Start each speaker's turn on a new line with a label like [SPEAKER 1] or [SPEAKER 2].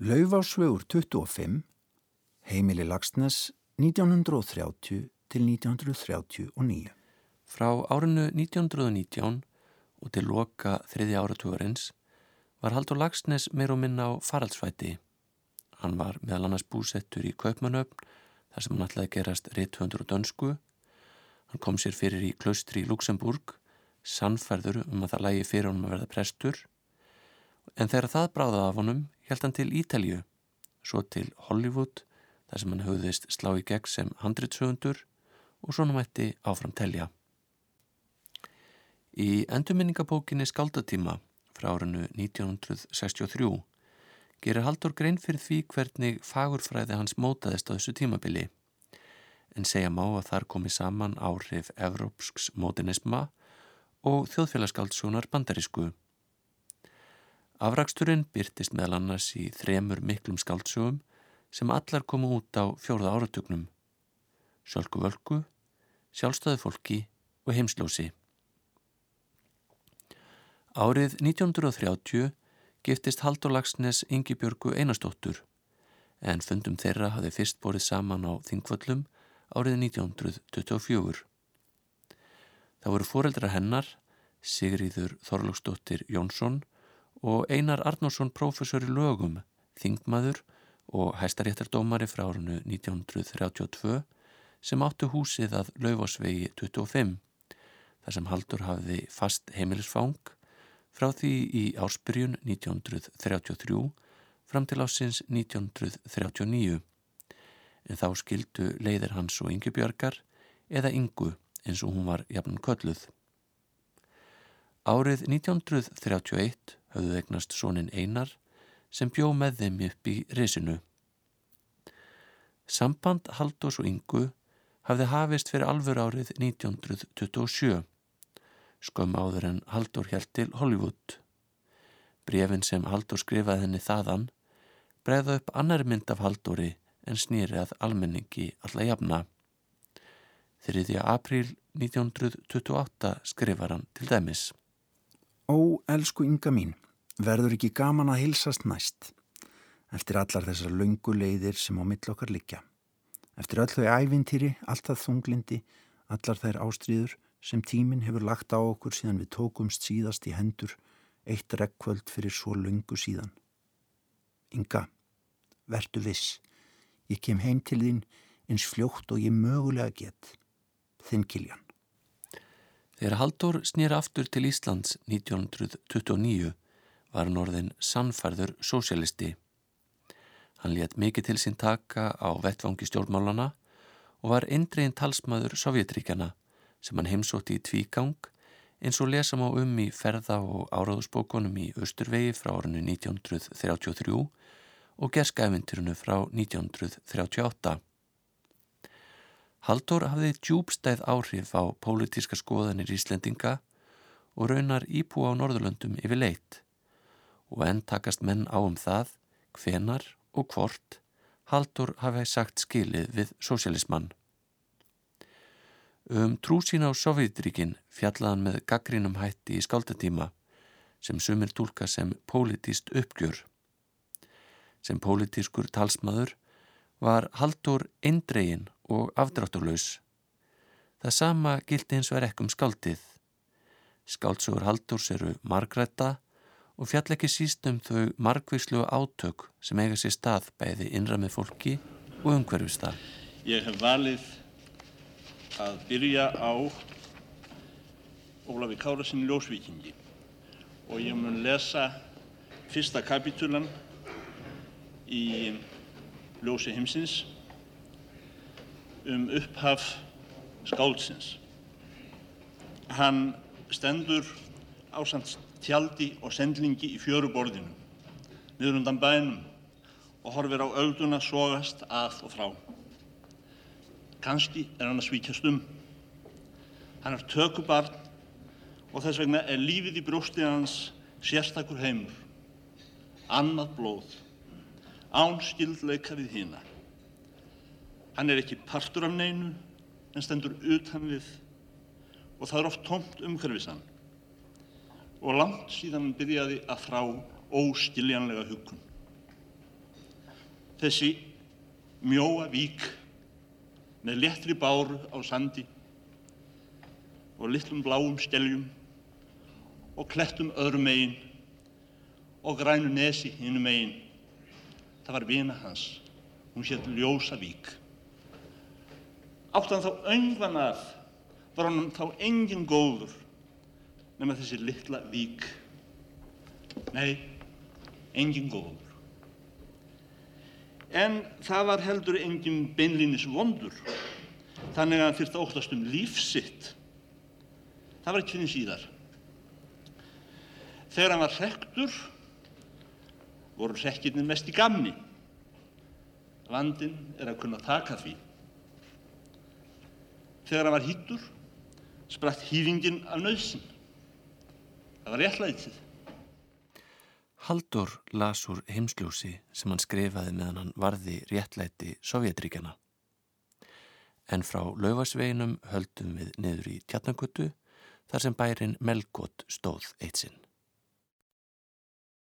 [SPEAKER 1] Laufásvegur 25, heimili Lagsnes 1930 til 1939.
[SPEAKER 2] Frá árinu 1919 og til loka þriði áratugurins var Haldur Lagsnes meir og minna á faraldsvæti. Hann var meðal annars búsettur í Kaupmannöfn þar sem hann ætlaði að gerast rétthöndur og dönsku. Hann kom sér fyrir í klaustri í Luxemburg, sannferður um að það lægi fyrir honum að verða prestur En þegar það bráða af honum held hann til Ítalju, svo til Hollywood þar sem hann höfðist slá í gegn sem handritsögundur og svona mætti áfram telja. Í endurminningabókinni Skaldatíma frá árinu 1963 gerir Haldur grein fyrir því hvernig fagurfræði hans mótaðist á þessu tímabili en segja má að þar komi saman áhrif evrópsks mótinisma og þjóðfélagskaldsjónar bandarísku Afraksturinn byrtist meðal annars í þremur miklum skaldsögum sem allar komu út á fjórða áratugnum. Sjálku völku, sjálfstöðu fólki og heimsljósi. Árið 1930 giftist Haldur Lagsnes Ingi Björgu Einarstóttur en fundum þeirra hafði fyrst borið saman á Þingvöllum árið 1924. Það voru foreldra hennar, Sigriður Þorlóksdóttir Jónsson og Einar Arnósson prófessor í lögum, þingmaður og hæstaréttardómari frá árunu 1932 sem áttu húsið að Laufásvegi 25 þar sem Haldur hafiði fast heimilisfang frá því í áspyrjun 1933 fram til ásins 1939 en þá skildu leiðir hans og Yngibjörgar eða Yngu eins og hún var jafn kölluð. Árið 1931 höfðu egnast sónin Einar sem bjó með þeim upp í risinu. Samband Haldós og Ingu hafði hafist fyrir alfur árið 1927, skömm áður en Haldur held til Hollywood. Brefin sem Haldur skrifaði henni þaðan bregða upp annar mynd af Haldóri en snýri að almenningi alla jafna. 3. apríl 1928 skrifar hann til dæmis.
[SPEAKER 1] Ó, elsku ynga mín, verður ekki gaman að hilsast næst eftir allar þessar laungu leiðir sem á mill okkar liggja. Eftir öll þau ævintýri, allt það þunglindi, allar þær ástríður sem tíminn hefur lagt á okkur síðan við tókumst síðast í hendur eitt rekkvöld fyrir svo laungu síðan. Inga, verdu viss, ég kem heim til þín eins fljótt og ég mögulega get. Þinn Kiljan.
[SPEAKER 2] Þegar Haldur snýra aftur til Íslands 1929 var hann orðin sannfærður sósialisti. Hann létt mikið til sín taka á vettvangi stjórnmálana og var eindregin talsmaður Sovjetríkjana sem hann heimsótti í tvígang eins og lesa má um í ferða og áráðusbókunum í Östurvegi frá orðinu 1933 og gerskæfinturinu frá 1938. Haldur hafði djúbstæð áhrif á pólitíska skoðanir Íslendinga og raunar íbúa á Norðurlöndum yfir leitt og enn takast menn á um það hvenar og hvort Haldur hafi sagt skilið við sósialismann. Um trú sína á Sovjetríkin fjallaðan með gaggrínum hætti í skáldatíma sem sumir tólka sem pólitíst uppgjör. Sem pólitískur talsmaður var Haldur eindregin og afdrátturlaus. Það sama gildi eins og er ekkum skaldið. Skaldsugur Haldurs eru margrætta og fjall ekki síst um þau margvíslu átök sem eiga sér stað bæði innra með fólki og umhverfistað.
[SPEAKER 3] Ég hef valið að byrja á Ólafi Kárasinn Ljósvíkingi og ég mun lesa fyrsta kapitulan í Ljósi heimsins um upphaf skáldsins. Hann stendur ásand tjaldi og sendlingi í fjöruborðinu, niður undan bænum og horfir á ölduna sogast að og frá. Kanski er hann að svíkjast um. Hann er tökubarn og þess vegna er lífið í brjóstið hans sérstakur heimur, annað blóð, án skildleika við hína. Hann er ekki partur af neinu en stendur utan við og það er oft tómt umhverfisann og langt síðan hann byrjaði að frá óskiljanlega hugun. þessi mjóa vík með léttri báru á sandi og litlum bláum steljum og klettum öðrum megin og grænu nesi hinnum megin. Það var vina hans. Hún hétt Ljósavík. Áttan þá öngvan af var hann þá engin góður nema þessi litla vík. Nei, engin góður. En það var heldur engin beinlínis vondur, þannig að hann þurfti að óttast um lífsitt. Það var ekki fyrir síðar. Þegar hann var hrektur, voru hrekkirnir mest í gamni. Vandin er að kunna taka því. Þegar hann var hýttur, spratt hýfingin af nöðsin. Það var réttlætið.
[SPEAKER 2] Haldur las úr heimsljósi sem hann skrifaði meðan hann varði réttlæti Sovjetríkjana. En frá laufasveginum höldum við niður í tjarnagötu þar sem bærin Melgót stóð eitt sinn.